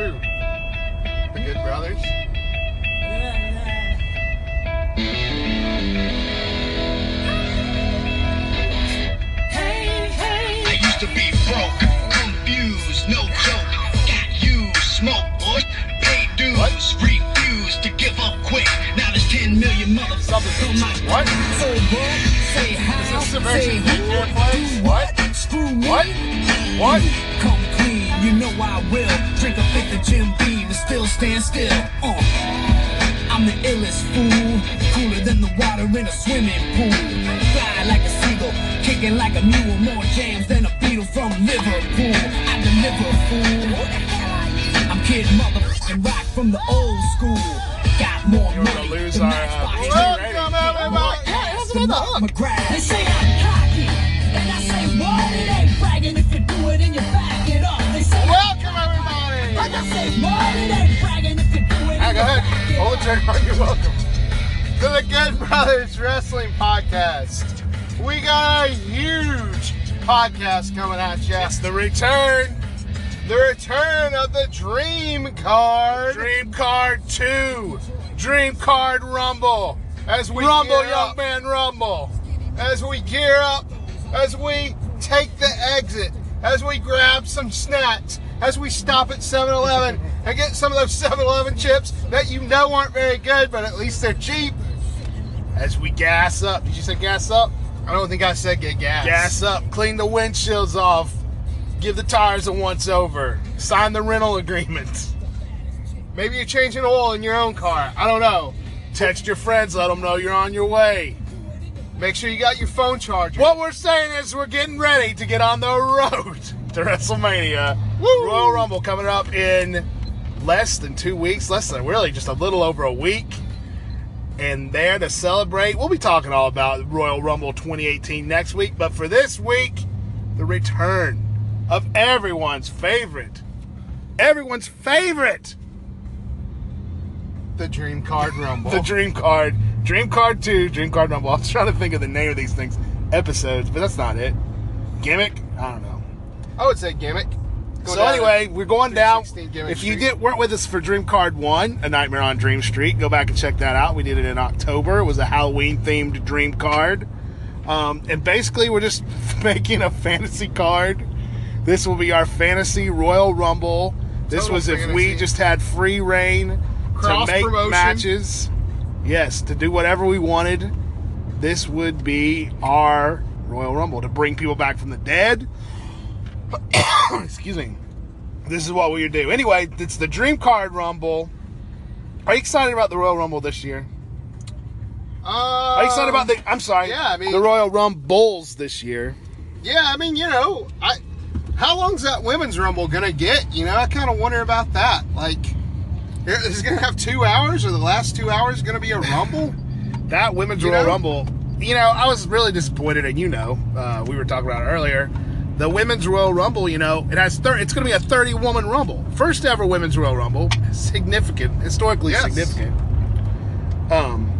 Who? The Good Brothers? I used to be broke, confused, no joke. Got you, smoke, boy. Paid dues, What? refused to give up quick. Now there's 10 million motherfuckers on my What? So what? Say how? Is this Sebastian say who? Do What? Screw me. What? What? I will. Drink a fifth of Jim Beam and still stand still. Uh. I'm the illest fool, cooler than the water in a swimming pool. Fly like a seagull, kicking like a mule, more jams than a beetle from Liverpool. I deliver, fool. I'm kid motherfucking rock from the old school. Got more We're gonna money lose than our, Matchbox uh, Welcome, everybody. Yeah, that's what I They say I'm cocky, and I say what? It ain't bragging if you do it in your back like I say what? It ain't bragging if you do it Hey, and go you ahead. Hold the trigger on. You're welcome. To the Good Brothers Wrestling Podcast. We got a huge podcast coming at you. It's the return. The return of the Dream Card. Dream Card 2. Dream Card Rumble. As we Rumble, young up, man, rumble. as we gear up, as we take the exit, as we grab some snacks, as we stop at 7-Eleven and get some of those 7-Eleven chips that you know aren't very good, but at least they're cheap. As we gas up. Did you say gas up? I don't think I said get gas. Gas up. Clean the windshields off. Give the tires a once over. Sign the rental agreement. Maybe you're changing oil in your own car. I don't know. Text your friends. Let them know you're on your way. Make sure you got your phone charger. What we're saying is we're getting ready to get on the road to WrestleMania. Woo! Royal Rumble coming up in less than two weeks, less than really just a little over a week. And there to celebrate, we'll be talking all about Royal Rumble 2018 next week. But for this week, the return of everyone's favorite, everyone's favorite, The Dream Card Rumble. the Dream Card, Dream Card 2, Dream Card Rumble. I was trying to think of the name of these things, episodes, but that's not it. Gimmick? I don't know. I would say gimmick. Go so anyway, we're going down. If you Street. did weren't with us for Dream Card One, A Nightmare on Dream Street, go back and check that out. We did it in October. It was a Halloween themed Dream Card, um, and basically we're just making a fantasy card. This will be our fantasy Royal Rumble. This Total was if fantasy. we just had free reign to make promotion. matches. Yes, to do whatever we wanted. This would be our Royal Rumble to bring people back from the dead. Excuse me. This is what we would do. Anyway, it's the Dream Card Rumble. Are you excited about the Royal Rumble this year? Uh, Are you excited about the? I'm sorry. yeah, I mean- the Royal Rumbles this year. Yeah, I mean, you know, I. How long's that women's rumble gonna get? You know, I kind of wonder about that. Like, is it gonna have two hours, or the last two hours gonna be a rumble? That Women's You Royal know? Rumble. You know, I was really disappointed, and you know, uh, we were talking about it earlier. The Women's Royal Rumble, you know, it has thir- it's going to be a 30 woman Rumble, first ever Women's Royal Rumble, significant, historically Yes. significant. Um,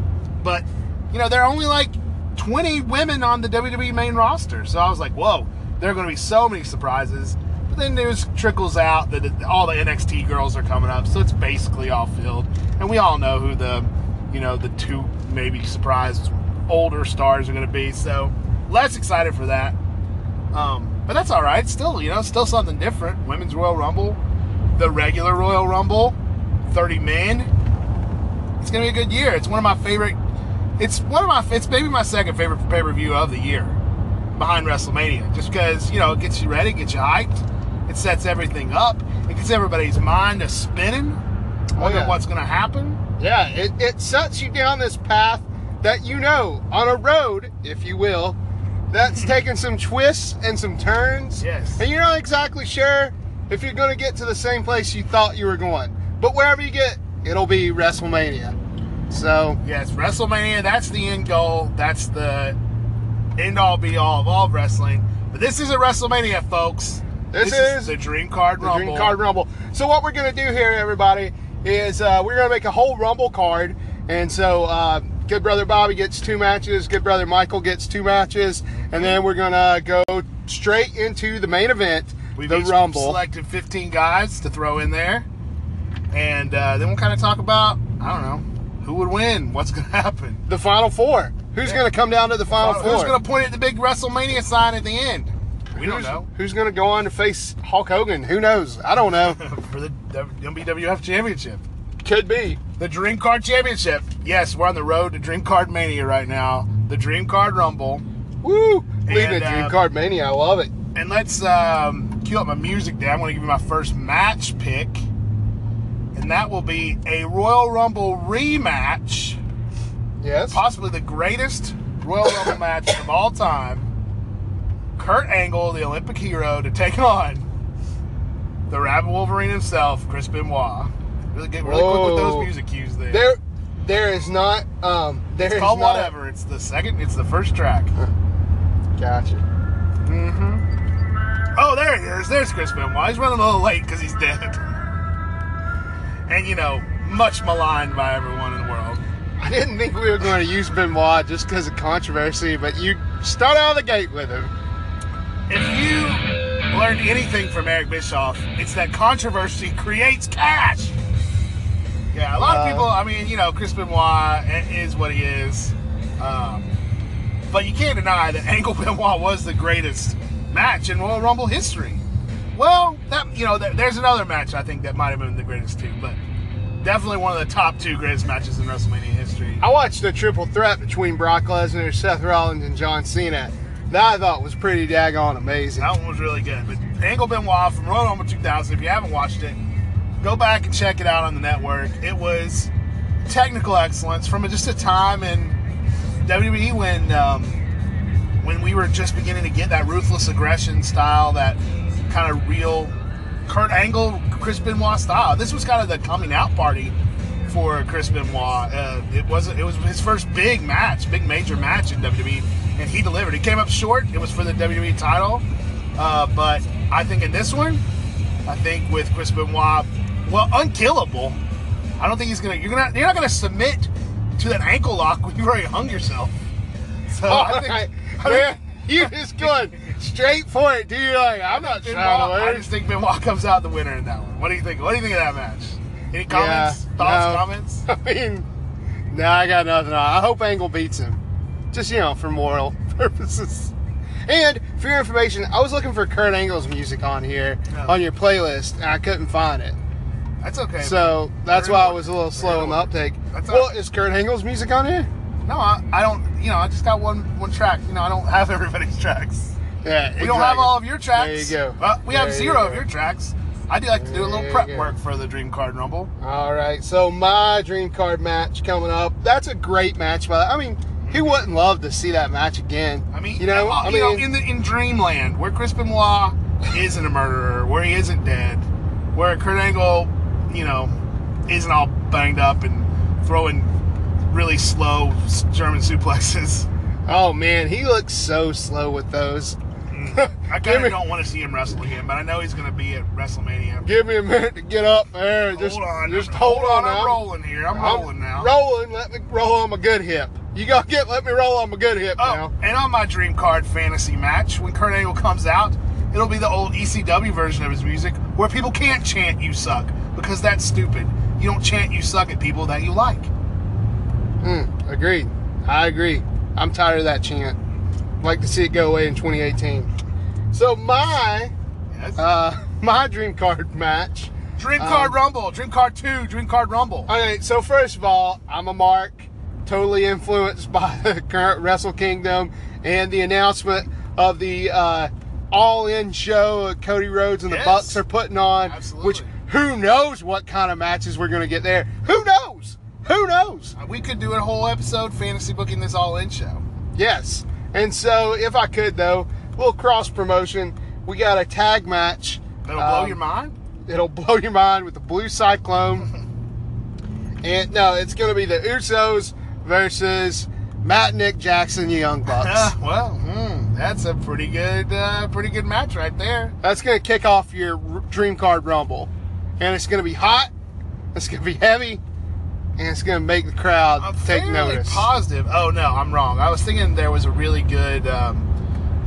but you know, there are only like 20 women on the WWE main roster, so I was like, whoa, there are going to be so many surprises. But then news trickles out that all the NXT girls are coming up, so it's basically all filled, and we all know who the, you know, the two maybe surprise older stars are going to be. So less excited for that. Um, but that's all right. Still, you know, still something different. Women's Royal Rumble, the regular Royal Rumble, 30 men. It's gonna be a good year. It's one of my favorite. It's one of my. It's maybe my second favorite pay per view of the year, behind WrestleMania. Just because you know it gets you ready, gets you hyped. It sets everything up. It gets everybody's mind a spinning. Oh, Wondering yeah. what's gonna happen. Yeah, it, it sets you down this path that you know on a road, if you will, that's taking some twists and some turns. Yes. And you're not exactly sure if you're going to get to the same place you thought you were going. But wherever you get, it'll be WrestleMania. So, Yes, WrestleMania, that's the end goal. That's the end all be all of all of wrestling. But this isn't WrestleMania, folks. This is the Dream Card the Rumble. Dream Card Rumble. So what we're gonna do here, everybody, is uh, we're gonna make a whole Rumble card, and so uh, Good Brother Bobby gets two matches, Good Brother Michael gets two matches, and then we're gonna go straight into the main event, We've the Rumble. selected 15 guys to throw in there. and uh, then we'll kind of talk about I don't know who would win, what's going to happen. The final four. Who's Yeah. going to come down to the final four? Who's going to point at the big WrestleMania sign at the end? We don't Who's- know. Who's going to go on to face Hulk Hogan? Who knows? I don't know. For the WWF Championship. Could be. The Dream Card Championship. Yes, we're on the road to Dream Card Mania right now. The Dream Card Rumble. Woo! And, to Dream uh, Card Mania. I love it. And let's um, cue up my music there. I'm going to give you my first match pick. And that will be a Royal Rumble rematch. Yes. Possibly the greatest Royal Rumble match of all time. Kurt Angle, the Olympic hero, to take on the Rabid Wolverine himself, Chris Benoit. Really get really quick with those music cues there. There, there is not. Um, there it's is called not. whatever. It's the second. It's the first track. Gotcha. Mm-hmm. Oh, there he is. There's Chris Benoit. He's running a little late because he's dead. And you know, much maligned by everyone in the world. I didn't think we were going to use Benoit just because of controversy, but you start out of the gate with him. If you learned anything from Eric Bischoff, it's that controversy creates cash. Yeah, a lot of Uh, people. I mean, you know, Chris Benoit is what he is, um, but you can't deny that Angle Benoit was the greatest match in Royal Rumble history. Well, that you know, there- there's another match I think that might have been the greatest too, but definitely one of the top two greatest matches in WrestleMania history. I watched the triple threat between Brock Lesnar, Seth Rollins, and John Cena. That I thought was pretty daggone amazing. That one was really good. But Angle Benoit from Royal Rumble 2000, if you haven't watched it, go back and check it out on the network. It was technical excellence from just a time in WWE when um, when we were just beginning to get that ruthless aggression style, that kind of real Kurt Angle, Chris Benoit style. This was kind of the coming out party for Chris Benoit. Uh, it was it was his first big match, big major match in WWE, and he delivered. He came up short. It was for the WWE title, uh, but I think in this one, I think with Chris Benoit, well, unkillable. I don't think he's gonna. You're gonna. You're not gonna submit to that ankle lock when you've already hung yourself. So All I think. right. I Man, you just going straight for it, dude. Like, I'm not Benoit, trying to I just think Benoit comes out the winner in that one. What do you think? What do you think of that match? Any comments? Yeah, Thoughts? no. Comments? I mean, no, I got nothing. on. I hope Angle beats him. Just, you know, for moral purposes. And for your information, I was looking for Kurt Angle's music on here, Yeah. on your playlist, and I couldn't find it. That's okay. So that's why I was a little slow in on the uptake. That's well, all is Kurt Angle's music on here? no, I, I don't. You know, I just got one one track. You know, I don't have everybody's tracks. Yeah, We don't have all of your tracks. There you go. Well, we have There you zero of your tracks. I do like to do a little prep work for the Dream Card Rumble. All right, so my dream card match coming up. That's a great match, but I mean, who wouldn't love to see that match again? I mean, you know, uh, I you mean, know, in the in Dreamland, where Chris Benoit isn't a murderer, where he isn't dead, where Kurt Angle, you know, isn't all banged up and throwing really slow German suplexes. oh man, he looks so slow with those. Mm. I kind of don't want to see him wrestle again, but I know he's going to be at WrestleMania. Give me a minute to get up there. Just hold on, just hold, on. I'm rolling here. I'm, rolling now. Rolling. Let me roll on my good hip. You gotta get. Let me roll on my good hip Oh, now. and on my Dream Card fantasy match, when Kurt Angle comes out, it'll be the old ECW version of his music where people can't chant "You suck" because that's stupid. You don't chant "You suck" at people that you like. Mm, agreed. I agree. I'm tired of that chant. Like to see it go away in 2018. So my Yes. uh my dream card match. Dream Card um, Rumble, Dream Card Two, Dream Card Rumble. Okay, so first of all, I'm a mark, totally influenced by the current Wrestle Kingdom and the announcement of the uh, all-in show Cody Rhodes and the Bucks are putting on. Absolutely. Which who knows what kind of matches we're going to get there? Who knows? Who knows? we could do a whole episode fantasy booking this all in show. Yes. And so, if I could though, little cross promotion. We got a tag match. That'll blow Um, your mind. It'll blow your mind with the Blue Cyclone. and no, it's going to be the Usos versus Matt, Nick Jackson, the Young Bucks. Uh, well, hmm, that's a pretty good, uh, pretty good match right there. That's going to kick off your Dream Card Rumble, and it's going to be hot. It's going to be heavy, and it's going to make the crowd I'm take notice. positive. Oh no, I'm wrong. I was thinking there was a really good um,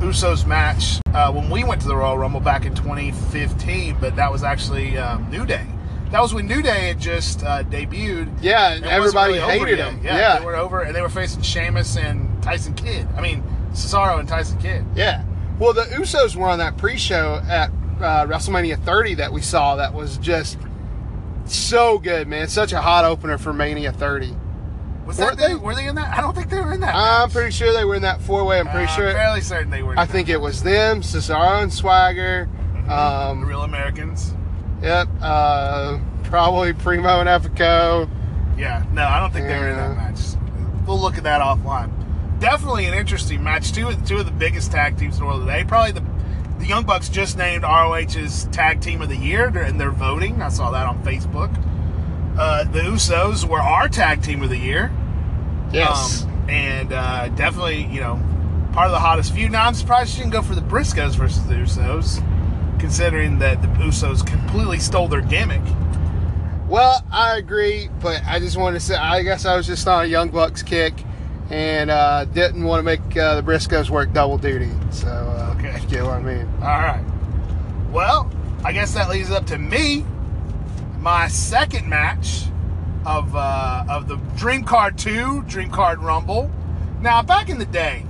Usos match uh, when we went to the Royal Rumble back in 2015, but that was actually um, New Day. That was when New Day had just uh, debuted. Yeah, and everybody really hated yet. him. Yeah, Yeah. they were over, and they were facing Sheamus and Tyson Kidd. I mean, Cesaro and Tyson Kidd. Yeah. Well, the Usos were on that pre-show at uh, WrestleMania 30 that we saw. That was just so good, man. Such a hot opener for Mania 30. Was that they? Were they in that? I don't think they were in that. I'm pretty sure they were in that four-way. I'm pretty Uh, sure. I'm fairly certain they were. I think it was them, Cesaro and Swagger. the Um, real Americans. yep. Uh, probably Primo and Epico. Yeah, no, I don't think they were in that Yeah. match. We'll look at that offline. Definitely an interesting match. Two two of the biggest tag teams in the world today. Probably the the Young Bucks just named ROH's Tag Team of the Year, and they're voting. I saw that on Facebook. Uh, the Usos were our Tag Team of the Year. Yes. Um, and uh, definitely, you know, part of the hottest feud. Now, I'm surprised she didn't go for the Briscoes versus the Usos, considering that the Usos completely stole their gimmick. Well, I agree, but I just wanted to say, I guess I was just on a Young Bucks kick and uh, didn't want to make uh, the Briscoes work double duty. So, uh, Okay. you get what I mean? All right. Well, I guess that leads up to me, my second match of uh, of the Dream Card Two, Dream Card Rumble. Now, back in the day,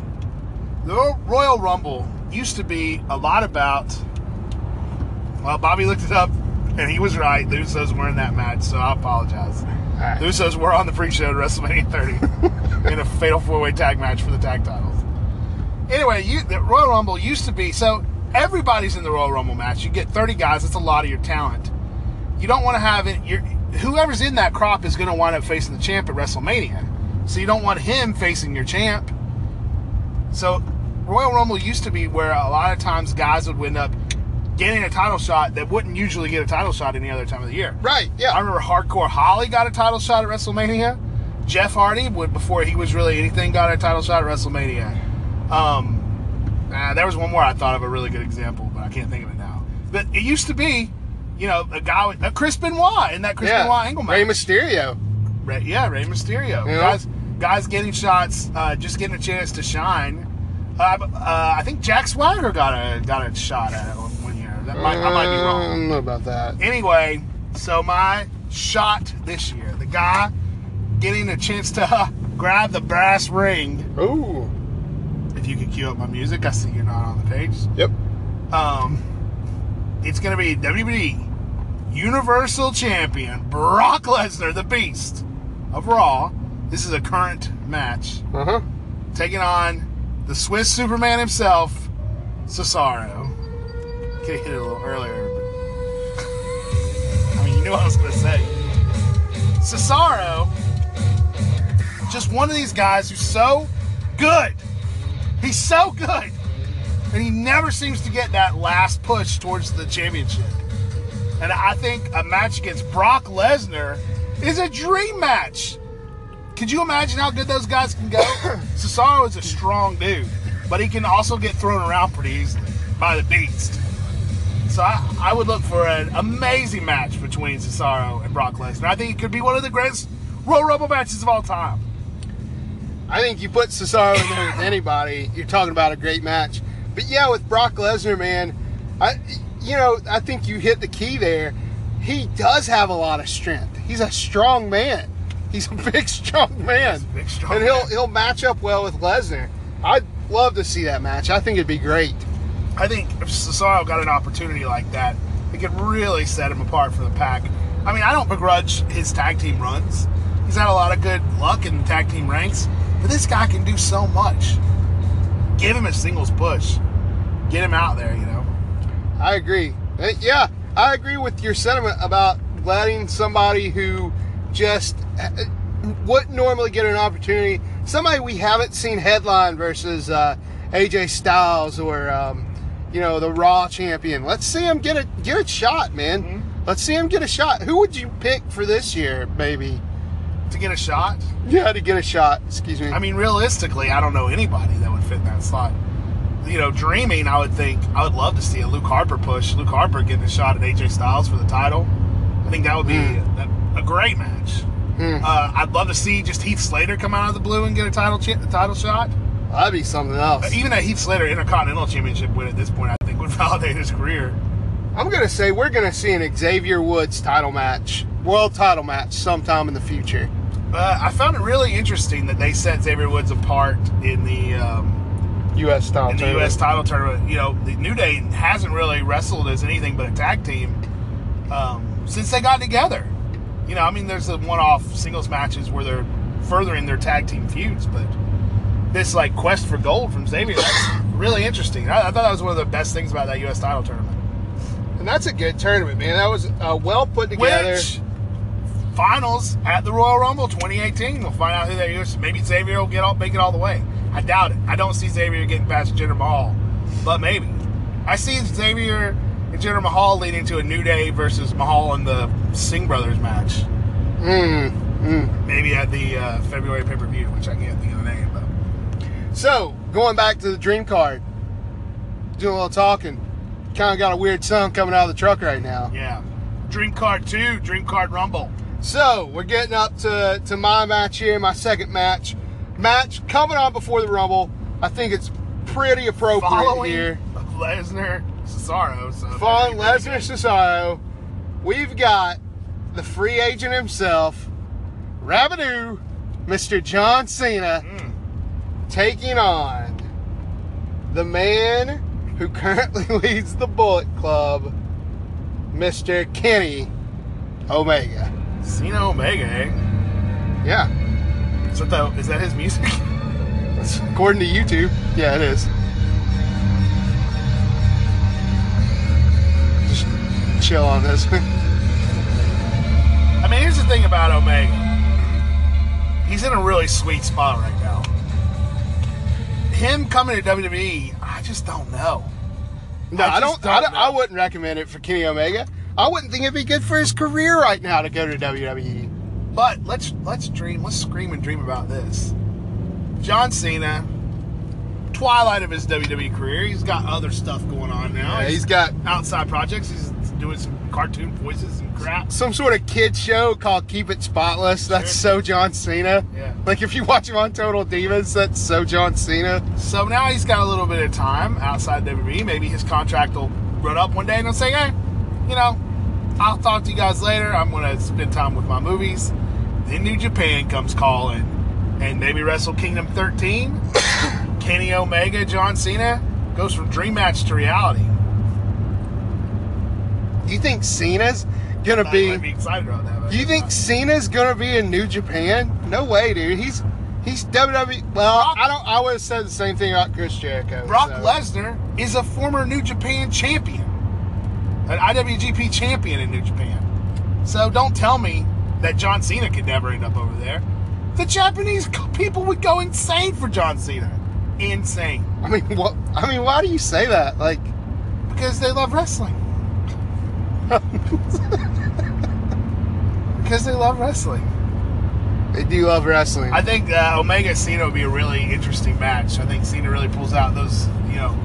the Royal Rumble used to be a lot about. Well, Bobby looked it up, and he was right. The Usos were in that match, so I apologize. The Usos were on the pre-show at WrestleMania 30 in a fatal four-way tag match for the tag titles. Anyway, you, the Royal Rumble used to be so everybody's in the Royal Rumble match. You get 30 guys. That's a lot of your talent. You don't want to have it. You're, whoever's in that crop is going to wind up facing the champ at WrestleMania. So you don't want him facing your champ. So Royal Rumble used to be where a lot of times guys would end up getting a title shot that wouldn't usually get a title shot any other time of the year. Right, yeah. I remember Hardcore Holly got a title shot at WrestleMania. Jeff Hardy would before he was really anything got a title shot at WrestleMania. Um, uh, there was one more I thought of a really good example, but I can't think of it now. But it used to be, you know, a guy with a Chris Benoit in that Chris yeah. Benoit angle match. Rey Mysterio. Yeah, Rey Mysterio. Guys, guys getting shots, uh, just getting a chance to shine. Uh, uh, I think Jack Swagger got a got a shot at it one. That might, I might be I wrong. don't know about that. Anyway, so my shot this year, the guy getting a chance to grab the brass ring. Ooh. If you could cue up my music, I see you're not on the page. Yep. Um, it's going to be WWE Universal Champion Brock Lesnar, the Beast of Raw. This is a current match, Uh huh. taking on the Swiss Superman himself, Cesaro. Could have hit it a little earlier, but I mean, you knew what I was going to say. Cesaro, just one of these guys who's so good. He's so good. And he never seems to get that last push towards the championship. And I think a match against Brock Lesnar is a dream match. Could you imagine how good those guys can go? Cesaro is a strong dude, but he can also get thrown around pretty easily by the beast. So I, I would look for an amazing match between Cesaro and Brock Lesnar. I think it could be one of the greatest Royal Rumble matches of all time. I think you put Cesaro in there with anybody, you're talking about a great match. But yeah, with Brock Lesnar, man, I, you know, I think you hit the key there. He does have a lot of strength. He's a strong man. He's a big, strong man, He's a big, strong and he'll man. he'll match up well with Lesnar. I'd love to see that match. I think it'd be great. I think if Cesaro got an opportunity like that, it could really set him apart from the pack. I mean, I don't begrudge his tag team runs. He's had a lot of good luck in tag team ranks, but this guy can do so much. Give him a singles push. Get him out there, you know. I agree. Uh, Yeah, I agree with your sentiment about letting somebody who just uh, wouldn't normally get an opportunity, somebody we haven't seen headline versus uh, AJ Styles or um, you know the Raw champion. Let's see him get a get a shot, man. Mhm. Let's see him get a shot. Who would you pick for this year, maybe? To get a shot. Yeah, to get a shot. Excuse me. I mean, realistically, I don't know anybody that would fit in that slot. You know, dreaming, I would think I would love to see a Luke Harper push. Luke Harper getting a shot at AJ Styles for the title. I think that would be a, a great match. Hmm. Uh, I'd love to see just Heath Slater come out of the blue and get a title a title shot. That'd be something else. Even a Heath Slater Intercontinental Championship win at this point, I think would validate his career. I'm gonna say we're gonna see an Xavier Woods title match, world title match, sometime in the future. Uh, I found it really interesting that they set Xavier Woods apart in the um, U.S. title. in the tournament. U.S. title tournament. You know, the New Day hasn't really wrestled as anything but a tag team um, since they got together. You know, I mean, there's the one-off singles matches where they're furthering their tag team feuds, but this like quest for gold from Xavier, that's really interesting. I, I thought that was one of the best things about that U.S. title tournament. and that's a good tournament, man. That was uh, well put together. Which finals at the Royal Rumble 2018? We'll find out who that is. Maybe Xavier will get all, make it all the way. I doubt it. I don't see Xavier getting past Jinder Mahal, but maybe. I see Xavier and Jinder Mahal leading to a New Day versus Mahal in the Singh Brothers match. Mm, mm. Maybe at the uh, February pay per view, which I can't think of the name. So going back to the dream card, doing a little talking. Kind of got a weird sound coming out of the truck right now. yeah, Dream Card Two, Dream Card Rumble. So we're getting up to, to my match here, my second match. Match coming on before the Rumble. I think it's pretty appropriate Following here. Lesnar, Cesaro. So Following Lesnar Cesaro, we've got the free agent himself, Rabadoo, Mr. John Cena. Mm. Taking on the man who currently leads the Bullet Club, Mr. Kenny Omega. Cena Omega. Eh? Yeah, Is that the, is that his music? that's according to YouTube. Yeah, it is. Just chill on this. I mean, here's the thing about Omega. He's in a really sweet spot right now. Him coming to WWE, I just don't know. No, I I, don't. I, don't don't I wouldn't recommend it for Kenny Omega. I wouldn't think it'd be good for his career right now to go to. WWE. But let's let's dream, let's scream and dream about this. John Cena, twilight of his WWE career. He's got other stuff going on now. Yeah, he's got outside projects. He's doing some cartoon voices and crap. some sort of kid show called Keep It Spotless. That's so John Cena. Yeah. Like if you watch him on Total Divas, that's so John Cena. So now he's got a little bit of time outside WWE. Maybe his contract will run up one day and he'll say, hey, you know, I'll talk to you guys later. I'm going to spend time with my movies. Then New Japan comes calling. And maybe Wrestle Kingdom 13, Kenny Omega, John Cena goes from dream match to reality. Do you think Cena's gonna be? be excited about that. Do you think Cena's gonna be in New Japan? No way, dude. He's he's WWE. Well, Brock- I don't. I would have said the same thing about Chris Jericho. Brock so. Lesnar is a former New Japan champion, an IWGP champion in New Japan. So don't tell me that John Cena could never end up over there. The Japanese people would go insane for John Cena. Insane. I mean, what? I mean, why do you say that? Like, Because they love wrestling. because they love wrestling. they do love wrestling. I think uh, Omega Cena would be a really interesting match. I think Cena really pulls out those, you know,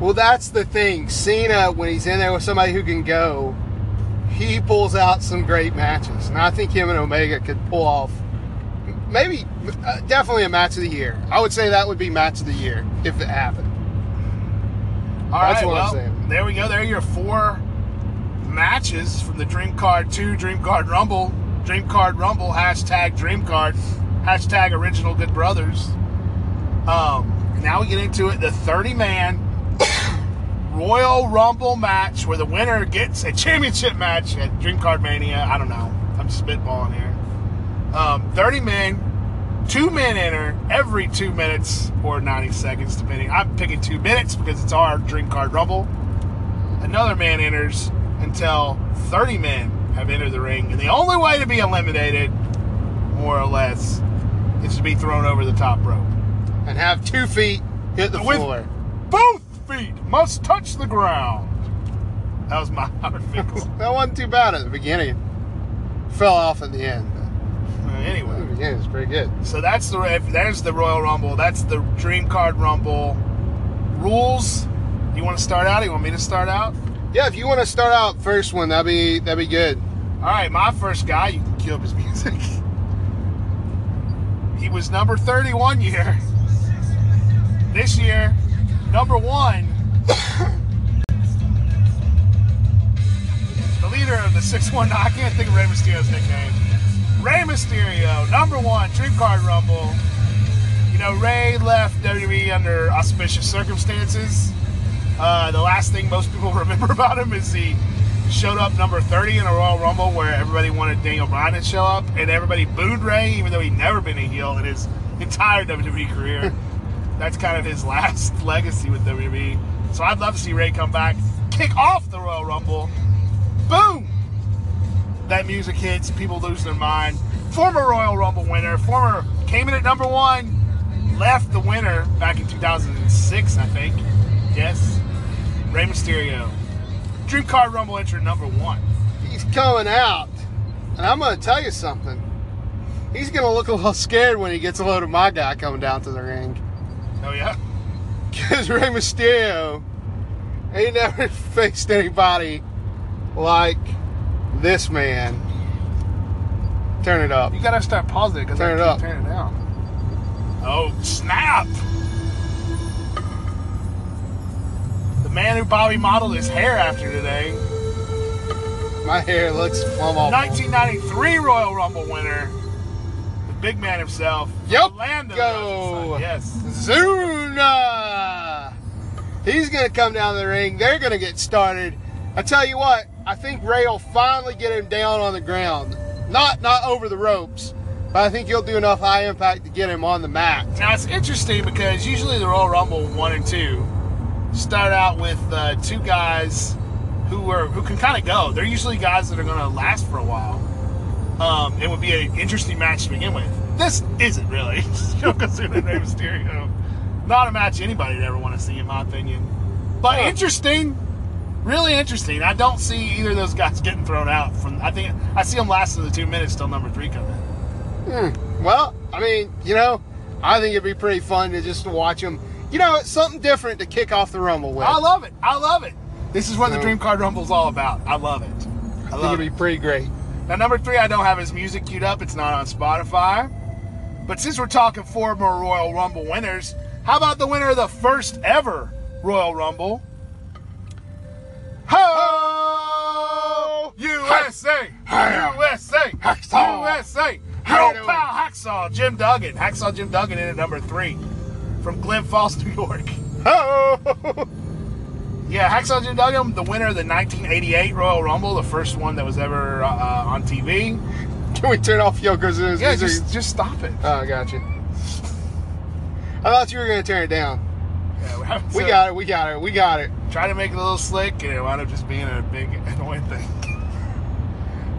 Well, that's the thing. Cena, when he's in there with somebody who can go, he pulls out some great matches. And I think him and Omega could pull off maybe, uh, definitely a match of the year. I would say that would be match of the year if it happened. All That's right, what I'm well, saying. there we go. There are your four matches from the Dream Card 2 Dream Card Rumble. Dream Card Rumble, hashtag Dream Card, hashtag Original Good Brothers. Um, now we get into it the 30 man Royal Rumble match where the winner gets a championship match at Dream Card Mania. I don't know. I'm spitballing here. Um, 30 men, two men enter every two minutes or 90 seconds, depending. I'm picking two minutes because it's our drink Card Rumble. Another man enters until 30 men have entered the ring. And the only way to be eliminated, more or less, is to be thrown over the top rope. And have two feet hit the With- floor. Both feet must touch the ground. That was my Howard Finkel. That wasn't too bad at the beginning. Fell off at the end. Anyway. Yeah, it's pretty good. So that's the if there's the Royal Rumble. That's the Dream Card Rumble rules. You want to start out? You want me to start out? Yeah, if you want to start out first one, that'd be that'd be good. All right, my first guy. You can cue up his music. He was number 31 year. This year, number one. next one, I can't think of Rey Mysterio's nickname. Rey Mysterio, number one, Dream Card Rumble. You know, Rey left WWE under auspicious circumstances. Uh, the last thing most people remember about him is he showed up number 30 in a Royal Rumble where everybody wanted Daniel Bryan to show up, and everybody booed Rey, even though he'd never been a heel in his entire WWE career. That's kind of his last legacy with WWE. So I'd love to see Rey come back, kick off the Royal Rumble. That music hits, people lose their mind. Former Royal Rumble winner, former came in at number one, left the winner back in 2006, I think. Yes, Rey Mysterio. Dream Card Rumble entrant number one. He's coming out, and I'm going to tell you something. He's going to look a little scared when he gets a load of my guy coming down to the ring. Oh yeah. Because Rey Mysterio ain't never faced anybody like this man. Turn it up. You gotta start pausing because I Turn it keep up. turning it down. Oh snap! The man who Bobby modeled his hair after today, My hair looks plumb off. 1993 Royal Rumble winner, the big man himself, Yup. Orlando Go. Yes. Zuna! He's going to come down the ring. They're going to get started. I tell you what, I think Rey will finally get him down on the ground. Not not over the ropes, but I think he'll do enough high impact to get him on the mat. Now it's interesting because usually the Royal Rumble one and two start out with uh, two guys who are who can kind of go. They're usually guys that are going to last for a while. Um, it would be an interesting match to begin with. This isn't really Yokozuna and Rey Mysterio. Not a match anybody would ever want to see, in my opinion. But interesting, really interesting. I don't see either of those guys getting thrown out. From I think I see them lasting the two minutes till number three come in. Hmm. Well, I mean, you know, I think it'd be pretty fun to just watch them. You know, it's something different to kick off the Rumble with. I love it. I love it. This is what the Dream Card Rumble's all about. I love it. I I think it'd it. be pretty great. Now, number three, I don't have his music queued up. It's not on Spotify. But since we're talking former Royal Rumble winners, how about the winner of the first ever Royal Rumble? Ho! USA! USA! Hacksaw! USA! Your pal Hacksaw Jim Duggan. Hacksaw Jim Duggan in at number three from Glens Falls, New York. Oh! Yeah, Hacksaw Jim Duggan, the winner of the 1988 Royal Rumble, the first one that was ever uh, uh, on TV. Can we turn off Yokozuna's Yeah, just just stop it. Oh, I got you. I thought you were going to turn it down. Yeah, We got it. We got it. We got it. Try to make it a little slick, and it wound up just being a big annoying thing.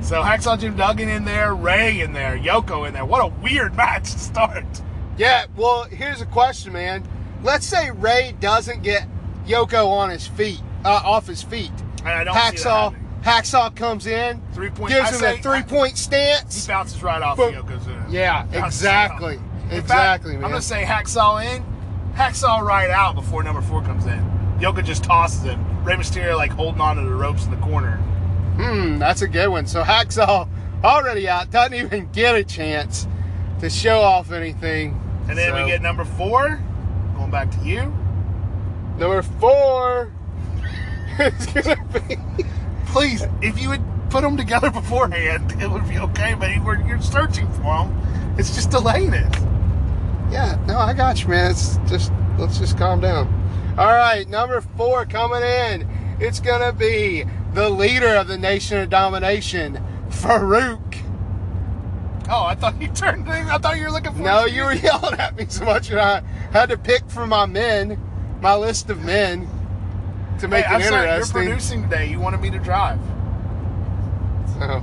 So Hacksaw Jim Duggan in there, Rey in there, Yoko in there. What a weird match to start. Yeah. Well, here's a question, man. Let's say Rey doesn't get Yoko on his feet, uh, off his feet. And I don't see that Hacksaw. Hacksaw comes in, Three point. gives I him say- a three-point stance. He bounces right off of Yokozuna. Yeah, exactly. Exactly, fact, man. I'm gonna say Hacksaw in, Hacksaw right out before number four comes in. Yoka just tosses him. Rey Mysterio like holding on to the ropes in the corner. Hmm, that's a good one. So Hacksaw already out, doesn't even get a chance to show off anything. And then So, we get number four, going back to you. number four. gonna be. Please, if you would put them together beforehand, it would be okay. But you're, you're searching for them. It's just delaying it. Yeah, no, I got you, man. It's just let's just calm down. All right, number four coming in. It's gonna be the leader of the Nation of Domination, Farouk. Oh, I thought you turned. I thought you were looking for. No, you were yelling at me so much, and I had to pick from my men, my list of men, to make Hey, I'm it sorry. You're producing today. You wanted me to drive. So,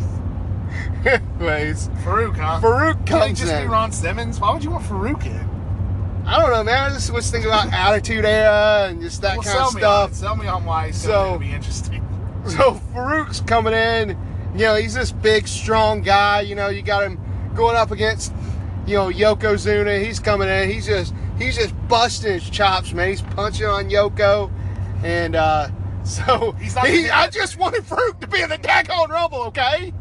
anyways, Farouk, huh? Farouk Can comes just be. Ron Simmons? Why would you want Farouk in? I don't know, man. I just was thinking about Attitude Era and just that well, kind of me on stuff. Sell me on why it's So- be interesting. So Farouk's coming in. You know, he's this big, strong guy. You know, you got him going up against, you know, Yokozuna. He's coming in. He's just he's just busting his chops, man. He's punching on Yoko, and uh, so He's not he, I just wanted Farouk to be in the daggone rumble, okay?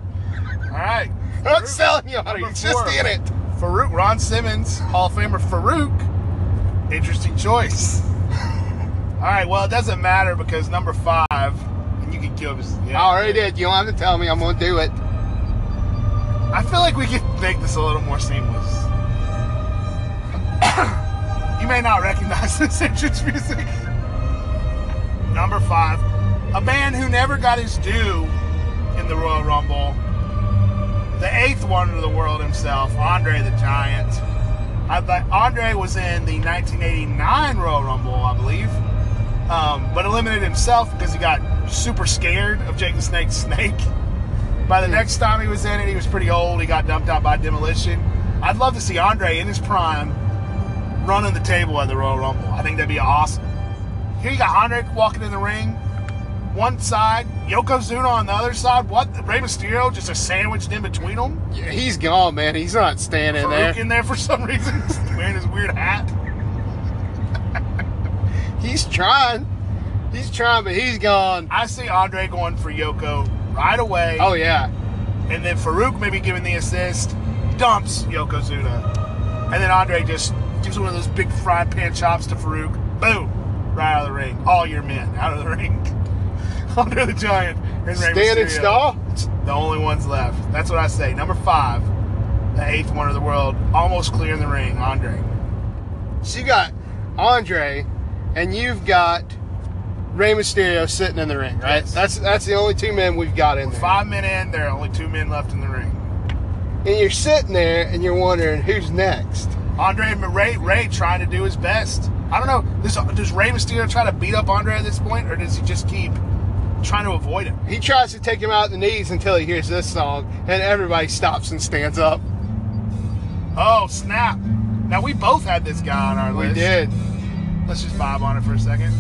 All right. I'm not selling you on it. He's just in it. Farouk, Ron Simmons, Hall of Famer Farouk. Interesting choice. All right, well, it doesn't matter because number five, and You can kill him. I already did. You don't have to tell me. I'm gonna do it. I feel like we could make this a little more seamless. you may not recognize this entrance music. Number five, a man who never got his due in the Royal Rumble. The eighth wonder of the world himself, Andre the Giant. I thought Andre was in the 1989 Royal Rumble, I believe, um, but eliminated himself because he got super scared of Jake the Snake Snake. By the next time he was in it, he was pretty old. He got dumped out by Demolition. I'd love to see Andre in his prime running the table at the Royal Rumble. I think that'd be awesome. Here you got Andre walking in the ring, one side, Yokozuna on the other side. What? Rey Mysterio just a sandwiched in between them. Yeah, he's gone, man. He's not standing Farouk there. in there for some reason, wearing his weird hat. He's trying. He's trying, but he's gone. I see Andre going for Yoko right away. Oh yeah. and then Farouk maybe giving the assist, dumps Yokozuna, and then Andre just gives one of those big frying pan chops to Farouk. Boom, right out of the ring. All your men out of the ring. Andre the Giant and Rey Standing Mysterio, stall. The only ones left. That's what I say. Number five, the eighth one of the world, almost clear in the ring. Andre. So you got Andre, and you've got Rey Mysterio sitting in the ring, right? Yes. That's that's the only two men we've got in there. Five men in, there are only two men left in the ring. And you're sitting there, and you're wondering who's next. Andre and Rey, Rey trying to do his best. I don't know. Does, does Rey Mysterio try to beat up Andre at this point, or does he just keep trying to avoid him? He tries to take him out the knees until he hears this song, and everybody stops and stands up. Oh, snap. Now, we both had this guy on our We list. did. Let's just vibe on it for a second.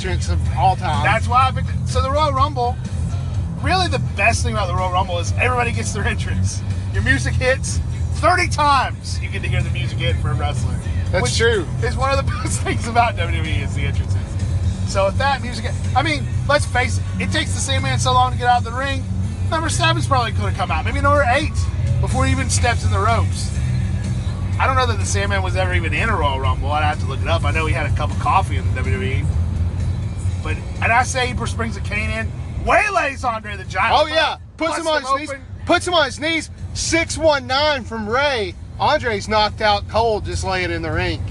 Entrance of all time. That's why I picked it. So the Royal Rumble, really the best thing about the Royal Rumble is everybody gets their entrance. Your music hits 30 times. You get to hear the music hit for a wrestler. That's true. Is one of the best things about WWE is the entrances. So with that music, I mean, let's face it, it takes the same man so long to get out of the ring. Number seven's probably could have come out. Maybe number eight before he even steps in the ropes. I don't know that the Sandman was ever even in a Royal Rumble. I'd have to look it up. I know he had a cup of coffee in the WWE. And I say he brings a cane in, waylays Andre the Giant. oh yeah, puts him on his knees. Puts him on his knees. Six one nine from Rey. Andre's knocked out cold, just laying in the ring.